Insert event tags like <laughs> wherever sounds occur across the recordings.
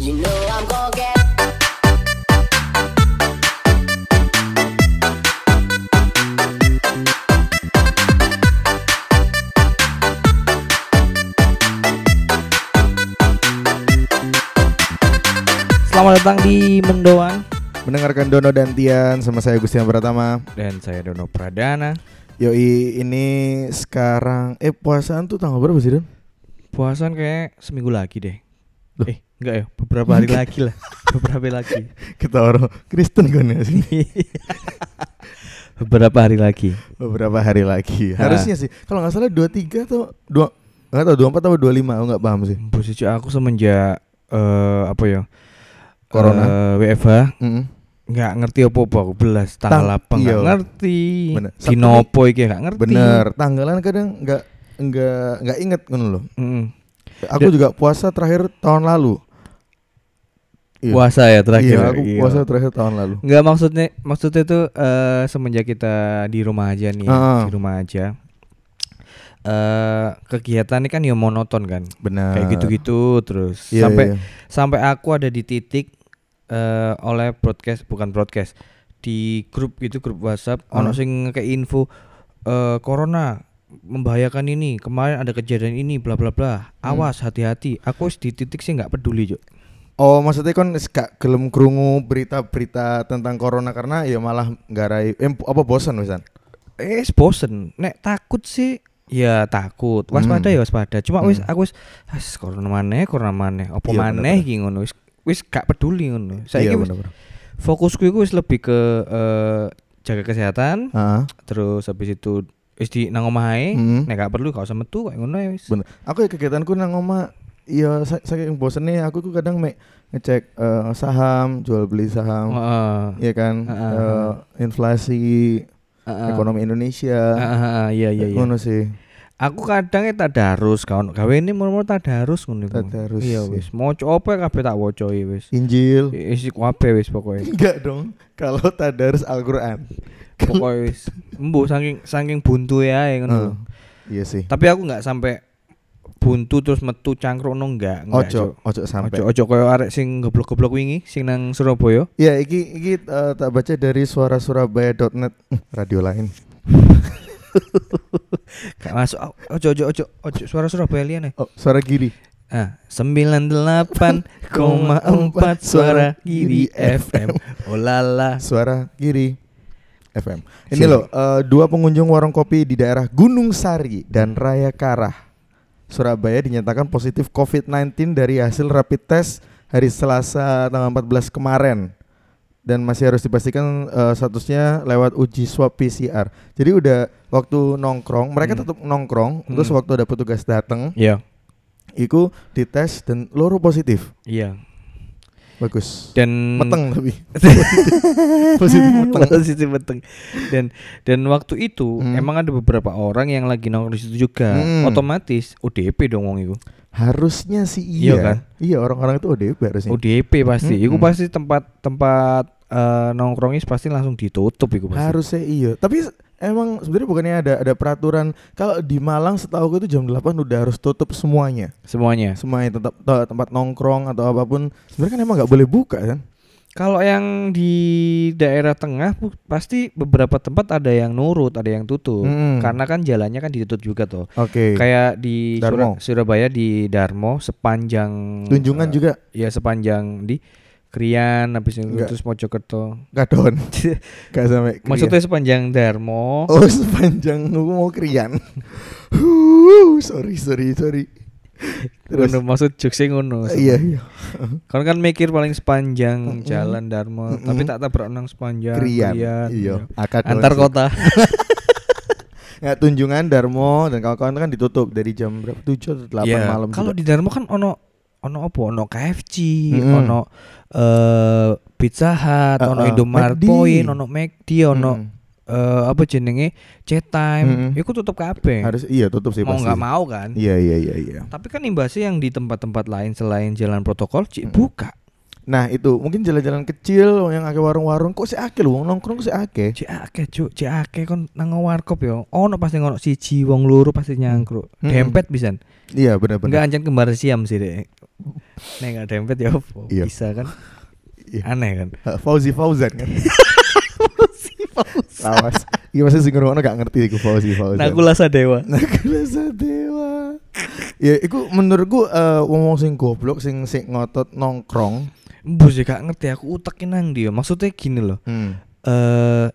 You know I'm gonna get. Selamat datang di Mendoan Mendengarkan Dono dan Tian sama saya Gustian Pratama. dan saya Dono Pradana. Yoi, ini sekarang eh puasaan tuh tanggal berapa sih, Don? Puasan kayak seminggu lagi deh. Loh. Eh, enggak ya, beberapa hari lagi lah. <laughs> Beberapa hari lagi. Kita orang Kristen kan ya sih. <laughs> beberapa hari lagi. Beberapa hari lagi. Ha. Harusnya sih. Kalau nggak salah 23 atau 2 enggak tahu 24 atau 25, aku nggak paham sih. Posisi aku semenjak eh apa ya? Corona. Eh, WFH Mm. nggak ngerti apa-apa aku belas tanggal Tang- apa nggak iya. ngerti. Bener. Dinopo iki nggak ngerti. Bener, tanggalan kadang nggak nggak nggak inget kan loh. Mm. Aku Da- juga puasa terakhir tahun lalu. Iya. Puasa ya terakhir. Iya, aku Iya. puasa terakhir tahun lalu. Enggak maksudnya maksudnya tuh eh semenjak kita di rumah aja nih, ya, Ah. di rumah aja. Eh kegiatan ini kan ya monoton kan. Benar. Kayak gitu-gitu terus Iya, sampai iya. sampai aku ada di titik eh oleh broadcast bukan broadcast di grup gitu grup WhatsApp Ah. ono sing kayak info eh corona membahayakan ini kemarin ada kejadian ini bla bla bla Hmm. awas hati-hati aku wis di titik sih nggak peduli Cuk. Oh maksudnya kan gak gelem krungu berita-berita tentang corona karena ya malah garai eh, apa bosan wisan. eh bosen nek takut sih ya takut waspada Hmm. ya waspada cuma wis Hmm. aku wis "As, corona maneh corona maneh apa Iya, maneh iki ngono wis wis gak peduli ngono saya Iya wis benar-benar. fokusku itu wis lebih ke eh, jaga kesehatan Heeh. terus habis itu wis di nang omah ae Hmm. nek gak perlu gak usah metu kayak ngono ya wis Bener. Aku ya kegiatanku nang oma Iya, sa- saking bosennya aku tuh kadang mek ngecek eh, saham, jual beli saham, Heeh. iya kan, Heeh. eh, inflasi Heeh. ekonomi Indonesia, Heeh, heeh, iya iya iya ngono sih. aku kadang e tadarus kawan gawe ini murmur tadarus ngono iku. Tadarus, iya iya. wis maca apa kabeh tak waca ya wis Injil. isi kabeh wis pokoknya Enggak dong. Kalau tadarus Al-Qur'an. pokoknya wis embu saking saking buntu ya ngono. Eh, Iya sih. tapi aku nggak sampai buntu terus metu cangkrukno enggak enggak Ojo, ojo sampai. ojo ojo koyo arek sing goblok-goblok wingi sing nang Surabaya Ya, iki iki eh, tak baca dari suara surabaya.net radio lain. <laughs> gak masuk Oh, ojo ojo ojo ojo suara Surabaya liane Oh, suara giri. ah 98,4 <laughs> suara Giri FM oh lala Suara giri FM. Ini Siap. loh, eh, dua pengunjung warung kopi di daerah Gunung Sari dan Raya Karah, Surabaya dinyatakan positif COVID-19 dari hasil rapid test hari Selasa tanggal 14 kemarin dan masih harus dipastikan eh, statusnya lewat uji swab PCR. Jadi udah waktu nongkrong, mereka Hmm. tetap nongkrong, terus Hmm. waktu ada petugas datang, iya iku dites dan loro positif. iya Bagus. dan Meteng tapi. <laughs> positif <laughs> meteng. positif meteng dan dan waktu itu Hmm. emang ada beberapa orang yang lagi nongkrong di situ juga Hmm. otomatis ODP dong wong itu Harusnya sih Iya iya. kan? Iya orang-orang itu ODP harusnya. ODP pasti Mm-mm. iku pasti tempat tempat eh, nongkrongnya pasti langsung ditutup iku pasti Harusnya iya. Tapi emang sebenarnya bukannya ada ada peraturan kalau di Malang setahu gue itu jam 8 udah harus tutup semuanya. semuanya Semuanya tetap te- tempat nongkrong atau apa pun. Sebenarnya kan emang nggak boleh buka kan? kalau yang di daerah tengah pasti beberapa tempat ada yang nurut ada yang tutup Mm. karena kan jalannya kan ditutup juga tuh Oke. kayak di Darmo. Sura- Surabaya di Darmo sepanjang Tunjungan eh, juga ya sepanjang di Krian habis itu Enggak. terus Mojokerto gadon. <laughs> Gak sampai krian. maksudnya sepanjang Darmo Oh sepanjang aku mau krian. Huh, sorry sorry sorry. Terus ngono maksud jokesnya ngono iya iya. kan kan mikir paling sepanjang Mm-mm. jalan Darmo Mm-mm. tapi tak tabrak nang sepanjang Krian. Krian, Iya. iya. Akad antar kota <laughs> Nggak tunjungan Darmo dan kawan-kawan kan ditutup dari jam berapa? 7 atau 8 Iya, malam. kalau di Darmo kan ono ono apa ono KFC Mm-mm. ono eh Pizza Hut Uh, ono uh, Indomaret. Point ono McD ono Mm. eh, apa jenenge Chat Time Mm-mm. iku tutup kabeh harus iya tutup sih mau nggak mau kan Iya iya iya iya. tapi kan imbasnya yang di tempat-tempat lain selain jalan protokol cik Mm. buka Nah itu mungkin jalan-jalan kecil yang akeh warung-warung kok sih akeh lho wong nongkrong kok sih akeh. cik akeh cuk cik akeh kon nang warkop yo ono pasti ngono siji wong loro pasti nyangkruk Mm-mm. dempet pisan Iya benar-benar. enggak anjen kembar siam sih dek Nek gak dempet ya? Iya. Bisa kan? Iya. Aneh kan? <laughs> Fauzi Fauzan kan. Awas. Iya masih sing ngono gak ngerti iku Fauzi Fauzan. Nakula Sadewa. Nakula Sadewa. Ya iku menurutku eh wong sing goblok sing sing ngotot nongkrong. Ya gak ngerti aku utekin nang dia. Maksudnya gini loh. Hmm. Eh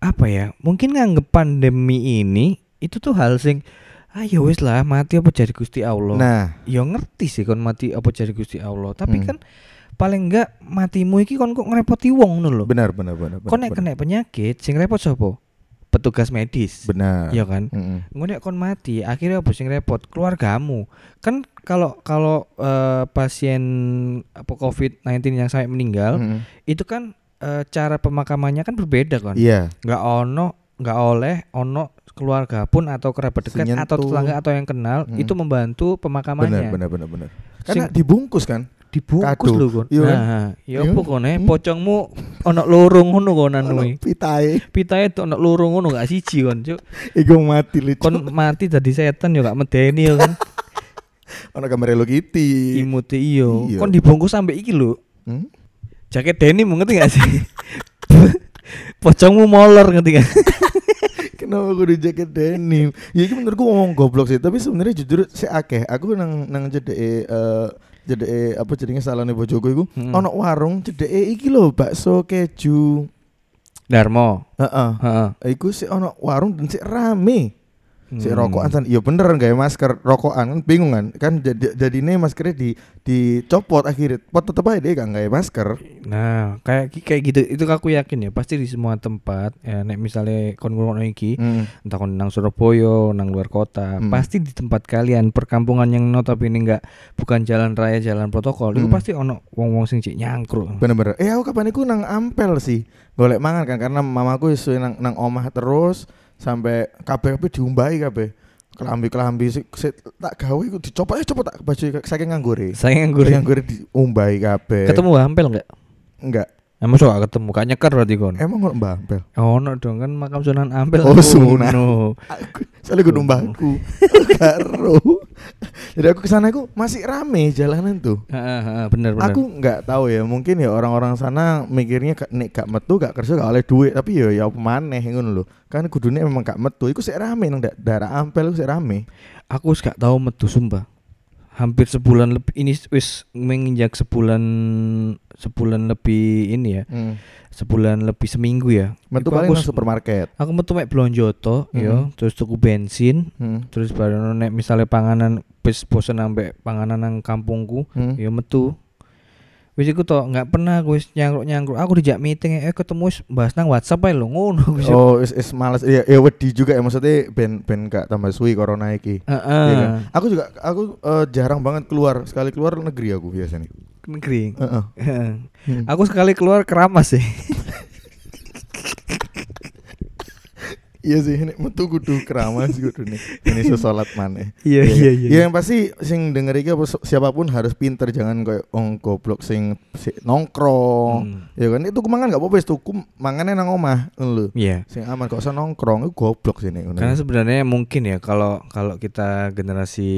apa ya? Mungkin nganggep pandemi ini itu tuh hal sing ayo wis lah mati apa jadi Gusti Allah. Nah, ya ngerti sih kon mati apa jadi Gusti Allah, tapi Hmm. kan paling enggak matimu iki kon kok ngerepoti wong ngono lho. benar benar benar. Kon nek benar, kena penyakit sing repot sapa? Petugas medis. benar. Iya kan? Engko nek kon mati, akhirnya apa sing repot? Keluargamu. Kan kalau kalau eh, pasien apa COVID-19 yang sampai meninggal, Mm-mm. itu kan eh, cara pemakamannya kan berbeda kan. Iya. Nggak ono, nggak oleh ono keluarga pun atau kerabat dekat Senyentuh. atau tetangga atau yang kenal Mm. itu membantu Benar pemakamannya. benar benar benar. Karena Sing- dibungkus kan. dibungkus lho kon. Iya kan? Nah, ya Iya. apa kon eh Hmm. pocongmu ono loro ngono konan kuwi. pitae Pitae tuh ono loro ngono gak siji kon, Cuk. iku mati lucu. Kon mati dadi setan yo gak medeni yo kan. <laughs> Ono gambar Hello Kitty. Imute iyo. Iya. Kon dibungkus sampai iki lho. Hmm? Jaket denim ngerti gak sih? <laughs> Pocongmu molor ngerti gak? <laughs> Kenapa kudu jaket denim? Ya itu menurutku ngomong goblok sih, tapi sebenarnya jujur sih akeh. Aku nang nang jedeke eh jedeke apa jenenge salone bojoku iku Hmm. ono warung jedeke iki lho bakso keju. Darmo. Heeh. Heeh. Iku sih ono warung dan sih rame. Si Hmm. rokokan san, iya bener gawe masker rokokan kan bingung kan kan jadi jadi ini maskernya di dicopot akhirnya pot tetep aja dia gak gawe masker Nah, kayak kayak gitu itu aku yakin ya pasti di semua tempat ya nek misalnya kon iki hmm. entah kon nang Surabaya, nang luar kota, Hmm. pasti di tempat kalian perkampungan yang notabene enggak bukan jalan raya, jalan protokol, itu Hmm. pasti ono wong-wong sing cik nyangkruk. bener-bener eh aku kapan iku nang ampel sih golek mangan kan karena mamaku isu nang nang omah terus sampai kabeh kabeh diumbahi kabeh kelambi kelambi tak gawe iku dicopot eh copot tak baju saking nganggure Saya nganggur. nganggure diumbahi kabeh Ketemu Ampel enggak? enggak Emang so gak ketemu, gak nyekar berarti kon. emang kok mbak ampel Ono dong kan makam Sunan Ampel. Oh, Sunan. Aku soalnya gue mbahku karo <laughs> jadi aku ke sana aku masih rame jalanan tuh Heeh, bener bener. Aku nggak tahu ya, mungkin ya orang-orang sana mikirnya nek gak metu gak kerja gak oleh duit, tapi ya ya maneh ngono lho. Kan kudune memang gak metu, iku sik rame nang da- daerah Ampel sik rame. Aku gak tahu metu sumpah. Hampir sebulan lebih ini wis menginjak sebulan sebulan lebih ini ya. Hmm. Sebulan lebih seminggu ya. Metu Iku paling aku nang supermarket. Aku metu mek belanja to, yo, Hmm. terus tuku bensin, Hmm. terus baru nek misalnya panganan wis bosen ambek panganan nang kampungku, Hmm. yo metu. Wis iku to, nggak pernah aku wis nyangkruk-nyangkruk. Aku dijak meeting eh ketemu wis bahas nang WhatsApp ae lho ngono. Oh, is, is males ya, ya wedi juga ya maksudnya ben ben gak tambah suwi corona iki. Heeh. Iya kan? Aku juga aku eh, jarang banget keluar, sekali keluar negeri aku biasanya. Negeri. Heeh. Hmm. Aku sekali keluar keramas sih. <laughs> Iya sih, ini metu kudu keramas kudu nih. Ini sesolat maneh. Iya iya iya. Ya yang pasti sing denger iki apa siapa pun harus pinter jangan kayak ong goblok sing, si- nongkrong. Hmm. Ya kan itu kemangan gak apa-apa wis tuku mangane nang omah ngono. Iya. Sing aman kok usah nongkrong itu goblok sih nek ngono. Karena sebenarnya mungkin ya kalau kalau kita generasi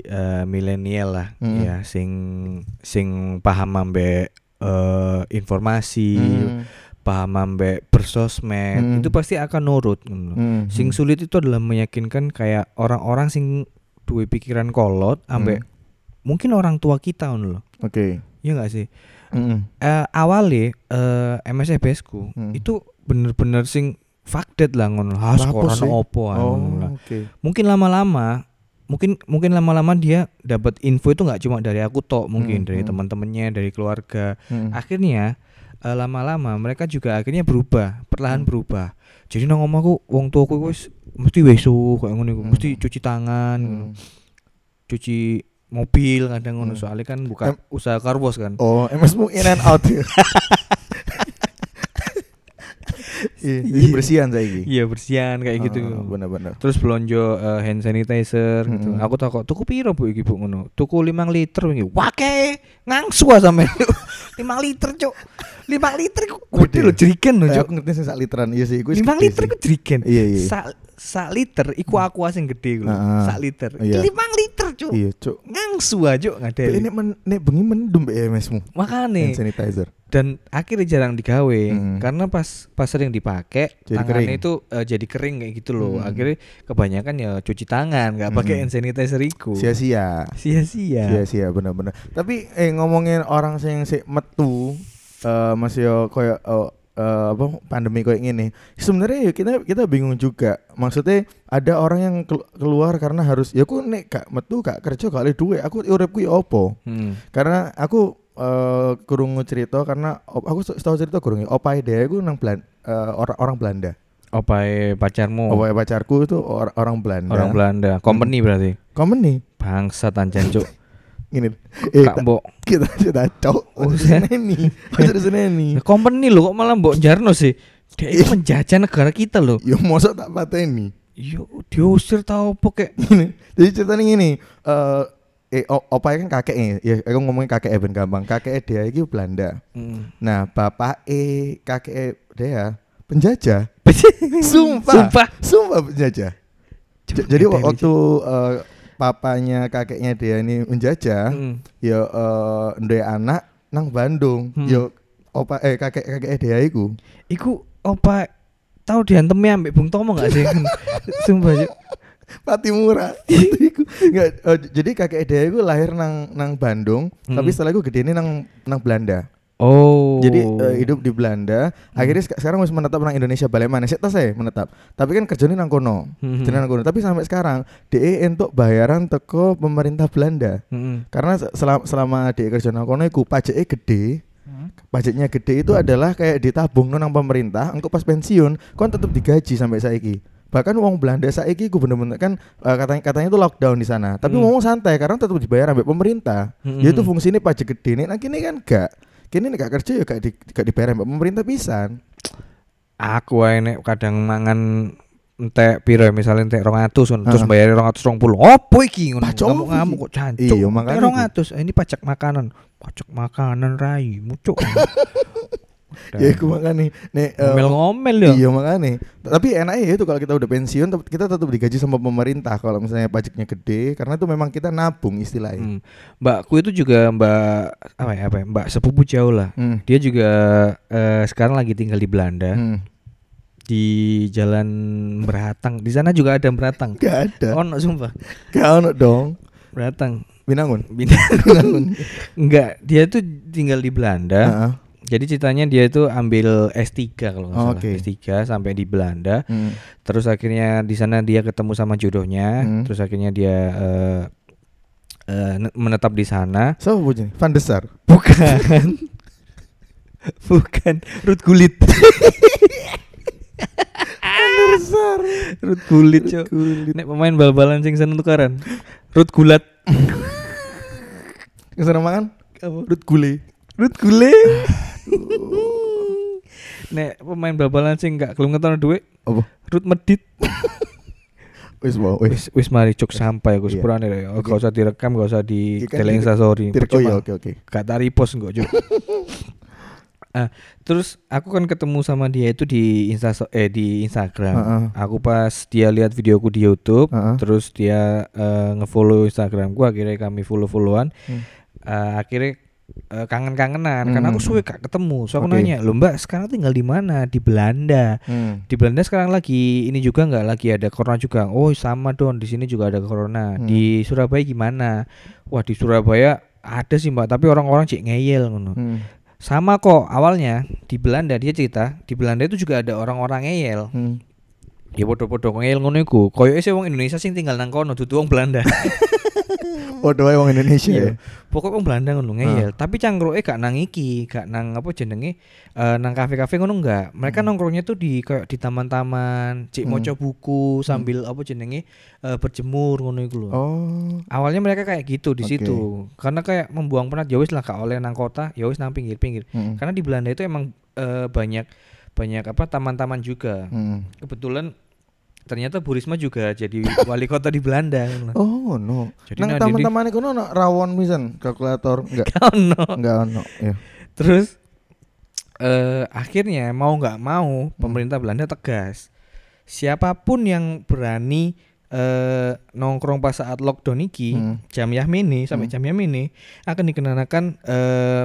eh, milenial lah Hmm. ya sing sing paham ambek eh, informasi, Hmm. Paham ambek bersosmed, Hmm. itu pasti akan nurut ngono. Hmm. Sing sulit itu adalah meyakinkan kayak orang-orang sing duwe pikiran kolot ambek Hmm. mungkin orang tua kita ngono loh. Oke. Iya gak sih? Heeh. Eh awalnya MSFBS ku Hmm. itu bener-bener sing fakdet lah ngono. Corona sih? opo Oh, oke. Mungkin lama-lama mungkin mungkin lama-lama dia dapat info itu nggak cuma dari aku tok, mungkin Hmm, dari hmm. teman-temannya, dari keluarga. Hmm. Akhirnya eh, lama-lama mereka juga akhirnya berubah, perlahan Hmm. berubah. Jadi nang omahku wong tuaku wis mesti wesu kayak ngono Hmm. mesti cuci tangan. Hmm. cuci mobil kadang ngono Hmm. soalnya kan buka Em- usaha karbos kan. Oh, MSmu in and out. ya? <laughs> Iya, jadi bersihan saiki. Iya bersihan kayak gitu. Ah, Bener-bener. Terus belonjo eh, hand sanitizer gitu. Mm-mm. Aku takut tuku piro Bu iki Bu ngono. Tuku 5 liter iki. Wake ngangsu ah sampe. <laughs> 5 liter, Cuk. 5 liter iku gede lho jerigen lho, Eh, Cuk. aku ngerti sing sak literan iya sih, iku wis 5 gede liter sih. iku jerigen. Iya, iya. Sa- sak liter iku aqua sing gede lho. Heeh. Sak liter. Iya. 5 liter, Cuk. Iya, Cuk. Ngangsu aja ngadeli. Ini men, nek bengi mendum be MS-mu. Makane Hand sanitizer. dan akhirnya jarang digawe Hmm. karena pas pas sering dipakai tangannya kering. itu eh, jadi kering kayak gitu loh. Hmm. Akhirnya kebanyakan ya cuci tangan, nggak pakai Hmm. hand sanitizer iku. Sia-sia. Sia-sia. Sia-sia bener-bener. Tapi eh ngomongin orang sing sik metu eh masih yo koyo eh, eh, apa pandemi koyo ngene. Sebenarnya ya kita kita bingung juga. Maksudnya ada orang yang kel- keluar karena harus ya aku nek gak metu gak kerja gak oleh duit. Aku uripku ya opo? Hmm. Karena aku eh kurung cerita karena op- aku setahu cerita kurung opai dia aku nang Belan, eh, orang orang Belanda. Opai pacarmu Opai pacarku itu or- orang Belanda. Orang Belanda, company berarti. Komen nih. Bangsat anjan cuk. Gini. Eh, Kak tak- mbok kita sudah cok. Oh, ini. Sudah ini. Ya, company lo kok malah mbok jarno sih. Dia itu menjajah negara kita loh. Yo mosok tak pateni. Yo diusir tau apa. Gini. <laughs> Jadi ceritanya gini, eh eh o- opa kan kakeknya, ya aku ngomongin kakek ben gampang. Kakek dia iki Belanda. Hmm. Nah, bapak eh kakek dia penjajah. <laughs> Sumpah. Sumpah. Sumpah penjajah. J- jadi waktu eh, papanya kakeknya dia ini menjajah, Hmm. ya eh ndek anak nang Bandung. Hmm. Yo opa eh kakek kakek dia iku. Iku opa tahu diantem ambek Bung Tomo gak sih? <laughs> Sumpah Cuk. Pati murah. <laughs> Iku. Nggak, eh, jadi kakek dia itu lahir nang nang Bandung, Hmm. tapi setelah itu gede nang nang Belanda. Oh. Jadi eh, hidup di Belanda, akhirnya sek- sekarang masih menetap nang Indonesia balik mana? Saya saya menetap. Tapi kan kerjanya nang kono. Hmm. Nang kono. Tapi sampai sekarang DE untuk bayaran teko pemerintah Belanda. Hmm. Karena se- selama, selama DE kerja nang kono iku pajaknya gede. Pajaknya gede itu adalah kayak ditabung nang pemerintah, engkau pas pensiun, kon tetap digaji sampai saiki. Bahkan uang Belanda saiki ku bener-bener kan eh, katanya katanya itu lockdown di sana. Tapi Hmm. ngomong santai karena tetap dibayar sampai pemerintah. Hmm. Ya itu fungsinya pajak gede nih. Nah kini kan gak. Kini nih gak kerja ya gak, di, gak dibayar sampai pemerintah pisan. Aku ae nek kadang mangan entek piro ya, misalnya entek 200 ngono terus bayar 220. Opo iki ngono? Pajak Ngamuk opo ngamuk iki? kok cancuk. Iya, makanya Entek 200. Eh, Ini pajak makanan. Pajak makanan rai, mucuk. <laughs> Ya aku makanya nih. eh, ngomel-ngomel ya. Iya makanya. Tapi enaknya ya itu kalau kita udah pensiun kita tetap digaji sama pemerintah kalau misalnya pajaknya gede karena itu memang kita nabung istilahnya. Hmm. Mbakku itu juga Mbak apa ya apa ya? Mbak sepupu jauh lah. Hmm. Dia juga eh, sekarang lagi tinggal di Belanda Hmm. di Jalan Beratang. Di sana juga ada Beratang. Gak ada. Ono sumpah. Gak ono dong. Beratang. Binangun. Binatang. Enggak, <laughs> dia tuh tinggal di Belanda. Heeh. Jadi ceritanya dia itu ambil S3 kalau nggak Oh, salah. oke. S3 sampai di Belanda. Hmm. Terus akhirnya di sana dia ketemu sama jodohnya. Hmm. Terus akhirnya dia eh, eh, ne- menetap di sana. Siapa punya? Van der Sar. Bukan. <laughs> Bukan Ruth Gulit. <laughs> Van der Sar. Ruth Gulit, Cok. Kulit. Nek pemain bal-balan sing seneng tukaran. Ruth Gulat. Ke sana makan? Rut gule. Ruth Gule. <laughs> Nek pemain bal-balan sing gak gelem ngetokno duit, Apa? Ruth Medit. <laughs> Wis mau. Wis. Wis mari cuk sampai aku Iya. sepurane ya. Oke. Gak usah direkam, gak usah di Iya teleng. Tir- Oh iya oke oke. Gak tari pos kok cuk. <laughs> Ah, terus aku kan ketemu sama dia itu di Insta eh di Instagram. Heeh. Aku pas dia lihat videoku di YouTube, Heeh. terus dia eh, ngefollow Instagramku, akhirnya kami follow-followan. Hmm. Eh, akhirnya eh, kangen-kangenan karena aku Hmm. suwe gak ketemu. So aku Oke. nanya, "Lo Mbak, sekarang tinggal di mana? Di Belanda." Hmm. Di Belanda sekarang lagi ini juga nggak lagi ada corona juga. Oh sama don di sini juga ada corona. Hmm. Di Surabaya gimana? Wah di Surabaya ada sih mbak, tapi orang-orang cik ngeyel ngono. Hmm. Sama kok awalnya di Belanda dia cerita di Belanda itu juga ada orang-orang ngeyel. Hmm. Ya podo-podo ngeyel ngono iku. Koyoke sih wong Indonesia sing tinggal nang kono, dudu wong Belanda. <laughs> Oh doa wong Indonesia Iya. ya. Pokoknya wong Belanda ngono ngeyel. Tapi cangkruke gak nang iki, gak nang apa jenenge eh, nang kafe-kafe ngono enggak. Mereka nongkrongnya tuh di kayak di taman-taman, cik Hmm. maca buku sambil apa jenenge eh, berjemur ngono iku lho. Oh. Awalnya mereka kayak gitu di situ. Karena kayak membuang penat ya wis lah gak oleh nang kota, ya wis nang pinggir-pinggir. Hmm. Karena di Belanda itu emang eh, banyak banyak apa taman-taman juga. Hmm. Kebetulan ternyata Bu Risma juga jadi wali kota di Belanda. Oh no. Jadi Nang teman-teman iku ono rawon pisan kalkulator enggak? Ono. Enggak ono. Ya. Terus eh akhirnya mau nggak mau pemerintah Belanda tegas. siapa pun yang berani eh nongkrong pas saat lockdown iki Hmm. jam Yahmini sampai Hmm. jam Yahmini akan dikenakan eh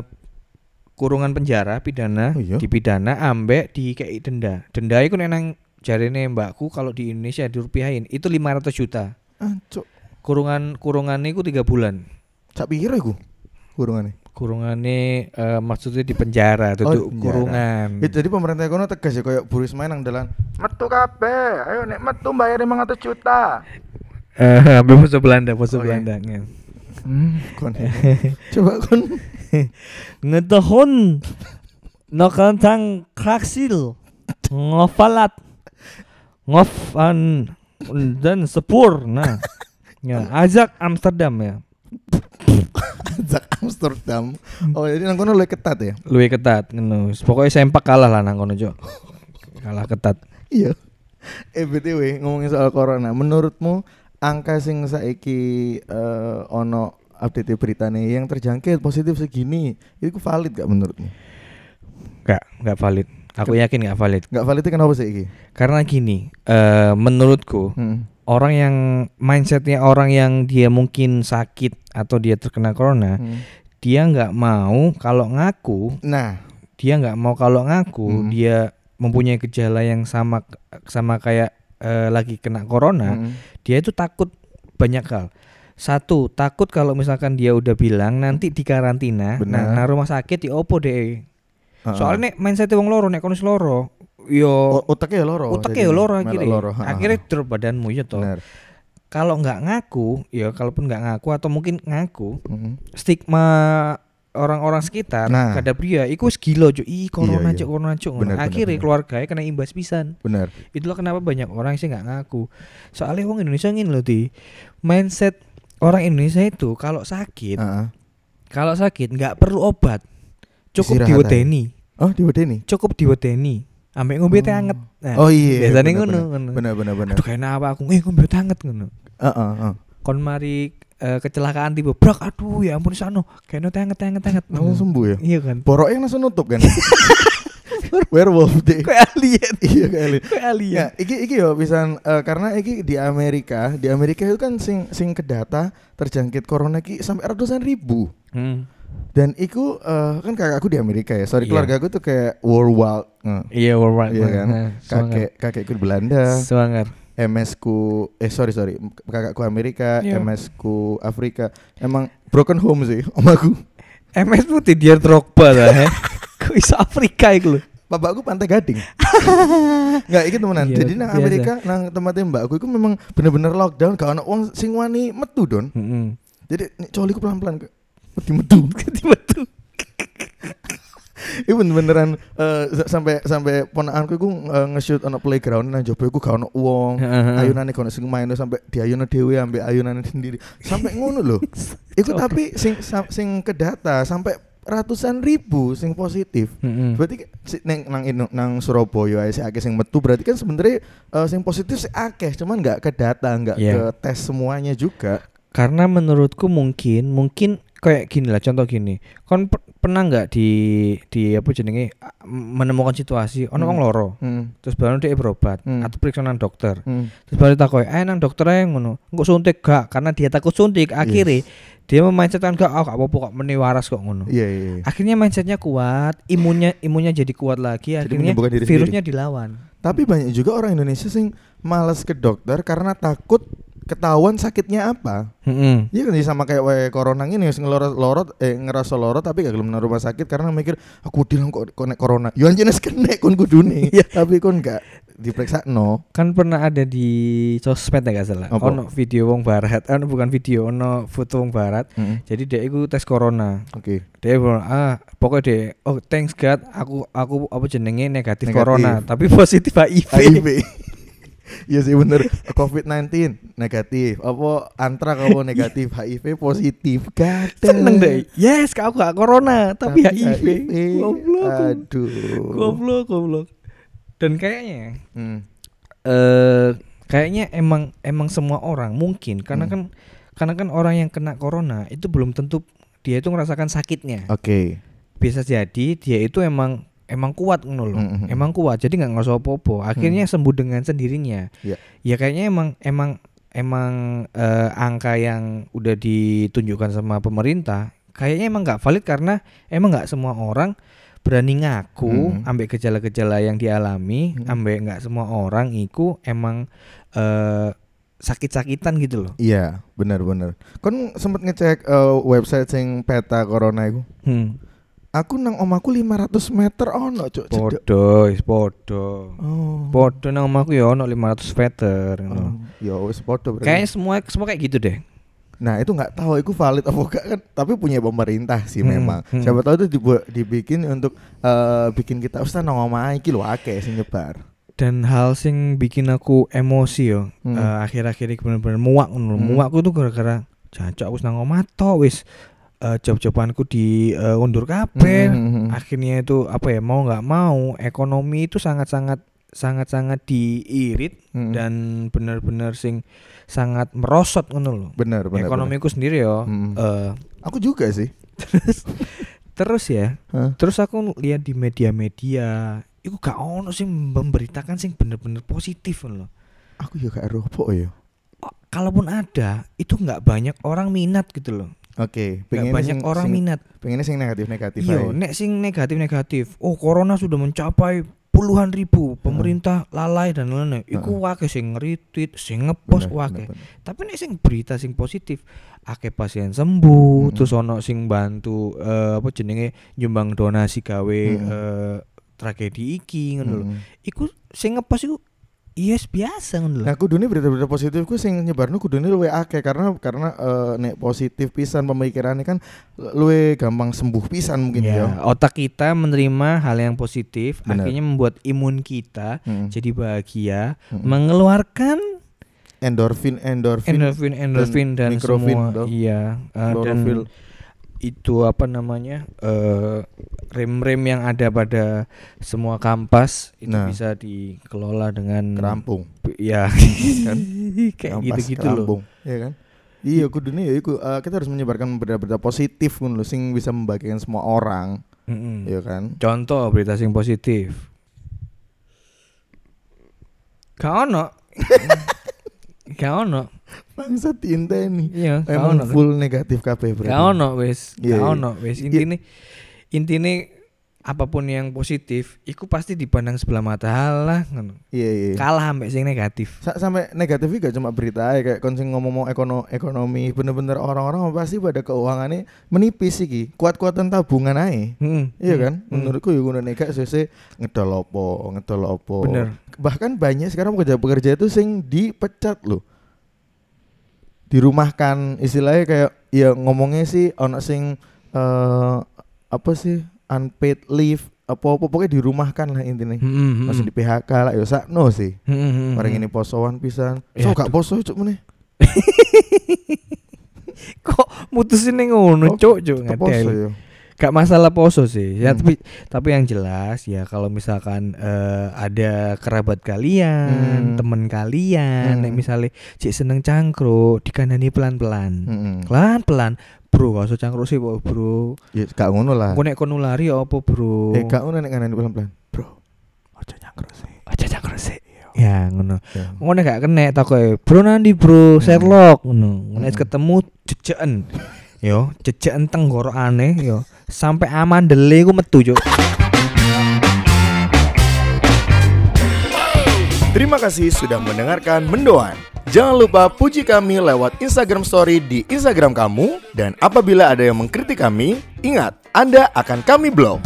kurungan penjara pidana Oh iya? dipidana ambek dikei denda denda itu nang jarene mbakku kalau di Indonesia dirupiahin itu 500 juta Ancuk. kurungan kurungannya itu tiga bulan Cak pikir aku kurungannya. kurungannya eh, maksudnya di penjara tuh Oh, kurungan Itu jadi pemerintah kono tegas ya kayak buris main nang dalan. Metu kabeh. Ayo nek metu bayar 500 juta. eh <laughs> ambil musuh Belanda musuh Oh, iya. Belanda nge. Hmm, kon. Coba kon. <laughs> ngedahon nakantang kraksil <laughs> ngofalat ngofan dan sepur nah <laughs> ya ajak Amsterdam ya Zak Amsterdam. Oh, jadi nang kono lebih ketat ya. luwih ketat ngono pokoknya sempak kalah lah nang kono Jo kalah ketat Iya. Eh BTW ngomongin soal corona, menurutmu angka sing saiki eh, ono update berita nih yang terjangkit positif segini, itu valid gak menurutmu? nggak nggak valid aku yakin nggak valid Gak valid itu kenapa sih iki? karena gini eh menurutku Hmm. orang yang mindsetnya orang yang dia mungkin sakit atau dia terkena corona Hmm. dia nggak mau kalau ngaku Nah, dia nggak mau kalau ngaku Hmm. dia mempunyai gejala yang sama sama kayak eh, lagi kena corona hmm. dia itu takut banyak hal satu takut kalau misalkan dia udah bilang nanti di karantina nah, nah rumah sakit di opo deh Soalnya nek mindset wong loro nek kono wis loro yo otaknya ya loro. jadi yo loro akhirnya loro, akhirnya drop badanmu ya toh Benar. kalau nggak ngaku ya kalaupun nggak ngaku atau mungkin ngaku Hmm. stigma orang-orang sekitar Nah. kadang dia iku gila cuk ih corona Iya, iya. cuk corona cuk. Bener, bener, akhirnya bener. keluarganya kena imbas pisan Benar. itulah kenapa banyak orang sih nggak ngaku soalnya wong Indonesia ngin loh di mindset orang Indonesia itu kalau sakit Heeh. kalau sakit nggak perlu obat cukup diwedeni Oh, di ini. cukup diwedeni ambek ngombe teh Oh. anget Nah, Oh iya. biasanya benar, ngono ngono Benar benar benar. aduh kayak apa aku eh ngombe teh anget ngono Heeh, heeh. kon mari eh, kecelakaan tiba brak aduh ya ampun sano kayaknya teh anget anget anget Langsung sembuh ya. iya kan Boroknya langsung nutup kan. <laughs> <laughs> Werewolf deh. kayak alien <laughs> Iya kali. kayak alien Ya, iki iki yo pisan eh, karena iki di Amerika, di Amerika itu kan sing sing kedata terjangkit corona ki sampai ratusan ribu. Hmm. Dan iku eh, kan kakakku di Amerika ya. Sorry Iya. keluarga aku tuh kayak worldwide. Nge. iya worldwide Iya kan? Nah, swanger. Kakek kakekku di Belanda, swanger MS ku eh sorry sorry, kakakku Amerika, Iya. MS ku Afrika. Emang broken home sih <laughs> omaku. MS putih dia Drogba lah ya <laughs> kok iso Afrika iku lho Bapakku pantai gading. <laughs> Enggak, iki temenan. Iya, Jadi nang biasa. Amerika nang tempatnya mbakku iku memang bener-bener lockdown gak ono wong sing wani metu don. heeh Jadi nih coliku pelan-pelan wedi metu. betul <laughs> Iku beneran eh, sa- sampai sampai ponakanku iku eh, nge-shoot ono playground nang jopo iku gak ono wong. Ayunane gak ono sing main sampai dhewe ambek ayunane sendiri. Sampai ngono lho. <laughs> Iku tapi sing sing kedata sampai ratusan ribu sing positif. heeh Berarti si, neng nang ino- nang Surabaya sing akeh sing metu berarti kan sebenarnya eh, sing positif sih akeh cuman nggak ke data nggak Iya. ke tes semuanya juga. karena menurutku mungkin mungkin kayak gini lah contoh gini kon per- pernah nggak di di apa jenenge menemukan situasi ono Hmm. wong loro Hmm. terus baru dia berobat Hmm. atau periksa nang dokter Hmm. terus baru takoi eh nang dokter aja ngono enggak suntik gak karena dia takut suntik akhirnya dia memindsetkan gak oh gak apa-apa kok meni waras kok ngono Iya iya. iya. akhirnya mindsetnya kuat imunnya imunnya jadi kuat lagi akhirnya virusnya dilawan Tapi banyak juga orang Indonesia sing malas ke dokter karena takut ketahuan sakitnya apa. Heeh. Iya kan sama kayak wae corona ini sing lorot lorot eh ngerasa lorot tapi gak gelem rumah sakit karena mikir aku bilang kok kok nek corona. Yo anjene kena kon kudune. Iya. tapi kon gak diperiksa no. kan pernah ada di sosmed ya gak salah Apa? ono video wong barat ono bukan video ono foto wong barat jadi dia itu tes corona Oke. dia bilang ah pokoknya dia oh thanks God aku aku apa jenenge negatif, Negatif. corona tapi <laughs> positif HIV, HIV. <laughs> Iya sih bener. COVID-19 negatif. Apa antrak apa negatif? HIV positif gak seneng deh. Yes aku gak corona tapi, HIV, goblok. Aduh. Goblok goblok. Dan kayaknya Hmm. eh kayaknya emang emang semua orang mungkin karena Hmm. kan karena kan orang yang kena corona itu belum tentu dia itu ngerasakan sakitnya. Oke. Bisa jadi dia itu emang emang kuat ngono loh. Mm, mm, mm. Emang kuat. Jadi nggak ngerasa apa-apa. Akhirnya sembuh dengan sendirinya. Iya. Ya kayaknya emang emang emang eh, angka yang udah ditunjukkan sama pemerintah kayaknya emang nggak valid karena emang nggak semua orang berani ngaku Hmm. ambek gejala-gejala yang dialami, Hmm. ambek nggak semua orang iku emang eh, sakit-sakitan gitu loh. Iya, bener-bener. Kon sempet ngecek eh, website sing peta corona iku. Hmm. Aku nang omaku 500 meter ono, Cuk. cedek. Podo, wis podo. Oh. Podo nang omahku ya ono 500 meter ngono. Oh, Ya wis podo berarti. Kayaknya semua semua kayak gitu deh. Nah itu nggak tahu itu valid apa enggak kan tapi punya pemerintah sih Hmm, memang hmm. siapa tahu itu dibu- dibikin untuk eh, bikin kita ustaz nang iki lho akeh sing nyebar Dan hal sing bikin aku emosi yo Hmm. eh, akhir-akhir ini bener-bener muak. Hmm. Muakku tuh gara-gara jancuk aku nang omah wis eh, job-jobanku di eh, undur kabeh. Hmm, hmm, hmm. Akhirnya itu apa ya mau nggak mau ekonomi itu sangat-sangat sangat-sangat diirit Hmm. dan bener-bener sing sangat merosot ngono loh. bener bener Ekonomiku sendiri yo. Hmm. eh, bener. aku juga sih terus ya Hah? terus aku lihat di media-media itu gak ono sing memberitakan sing bener-bener positif loh aku juga gak ya kalaupun ada itu nggak banyak orang minat gitu loh oke nggak pengennya banyak sing- orang sing- minat. pengennya sing negatif negatif iya nek sing negatif negatif. Oh corona sudah mencapai puluhan ribu pemerintah lalai dan lain-lain. Iku wake sing nge-retweet sing ngepost wake tapi nek sing berita sing positif akeh pasien sembuh Mm-mm. terus ono sing bantu eh, apa jenenge nyumbang donasi gawe Mm-mm. eh, tragedi iki ngono lho. Iku sing ngepost iku yes biasa ngono lho Nah, kudune berita-berita positif ku sing nyebarno kudune luwe akeh karena karena eh, nek positif pisan pemikirannya kan luwe gampang sembuh pisan mungkin ya. ya, otak kita menerima hal yang positif Benar. akhirnya membuat imun kita Mm. jadi bahagia Mm. mengeluarkan endorfin endorfin endorfin endorfin dan, mikrofin semua toh. iya eh, dan Klorofil. Itu apa namanya eh, rem-rem yang ada pada semua kampas itu Nah. bisa dikelola dengan kerampung. Ya <laughs> Kan? kayak gitu-gitu loh. ya kan? Iya kudune ya iku eh, kita harus menyebarkan berita-berita positif ngono lho sing bisa membagikan semua orang. Mm-mm. ya kan? Contoh berita sing positif. Gak ono <laughs> gak ono bangsa ini iya emang ono kan? full negatif kabeh berarti Gak ono wis, Iya, gak iya. ono wis. Intine intine apa pun yang positif, iku pasti dipandang sebelah mata halah ngono. iya iya Kalah ambek sing negatif. Sa- sampai negatif juga cuma berita aja kayak konsing ngomong ekono ekonomi bener-bener orang-orang pasti pada keuangannya menipis iki kuat-kuatan tabungan aja Hmm. iya kan hmm. menurutku ya ngono nek sese ngedol opo ngedol opo Bener. bahkan banyak sekarang pekerja-pekerja itu sing dipecat loh dirumahkan istilahnya kayak ya ngomongnya sih ono sing eh apa sih unpaid leave apa apa pokoknya dirumahkan lah intinya Hmm, hmm, hmm. masih di PHK lah ya sakno sih Hmm, hmm, hmm, Bareng hmm. ini posoan pisan. Ya, So gak poso cuk meneh. <laughs> kok mutusin ngono, Oh, cuk, cuk ya. Gak masalah poso sih. Ya Hmm. tapi tapi yang jelas ya kalau misalkan eh, ada kerabat kalian, Hmm. temen kalian, Hmm. nek misalnya cik seneng cangkruk, dikandani pelan-pelan. Heeh. Pelan-pelan. Bro, gak usah cangkruk sih, Bro. Ya gak ngono lah. Engko nek kon nulari ya apa, Bro? Eh gak ngono nek ngandani pelan-pelan. Bro, aja nyangkruk sih. aja cangkruk sih. Ya, ngono. Ya. Ngono gak kena takoke, "Bro nandi, Bro? Sherlock." Ngono. Ngono Hmm. ketemu jejeken. Yo, jejeken tenggorokane yo. Sampai amandele ku metu, Cuk. Terima kasih sudah mendengarkan Mendoan. Jangan lupa puji kami lewat Instagram Story di Instagram kamu dan apabila ada yang mengkritik kami, ingat Anda akan kami blok.